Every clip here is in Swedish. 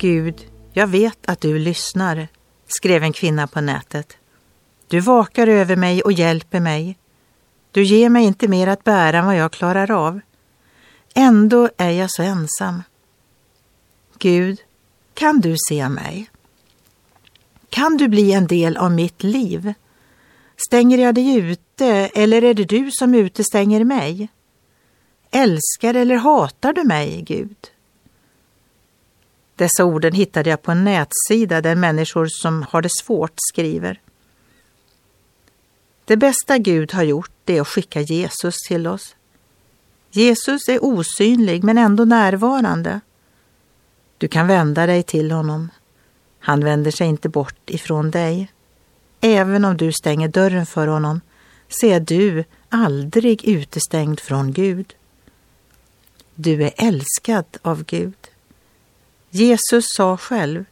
Gud, jag vet att du lyssnar, skrev en kvinna på nätet. Du vakar över mig och hjälper mig. Du ger mig inte mer att bära än vad jag klarar av. Ändå är jag så ensam. Gud, kan du se mig? Kan du bli en del av mitt liv? Stänger jag dig ute eller är det du som utestänger mig? Älskar eller hatar du mig, Gud? Dessa orden hittade jag på en nätsida där människor som har det svårt skriver. Det bästa Gud har gjort är att skicka Jesus till oss. Jesus är osynlig men ändå närvarande. Du kan vända dig till honom. Han vänder sig inte bort ifrån dig. Även om du stänger dörren för honom så är du aldrig utestängd från Gud. Du är älskad av Gud. Jesus sa själv,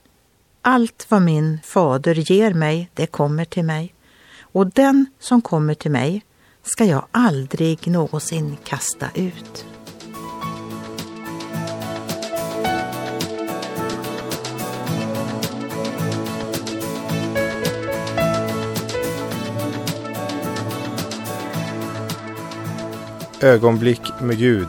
allt vad min fader ger mig, det kommer till mig. Och den som kommer till mig ska jag aldrig någonsin kasta ut. Ögonblick med Gud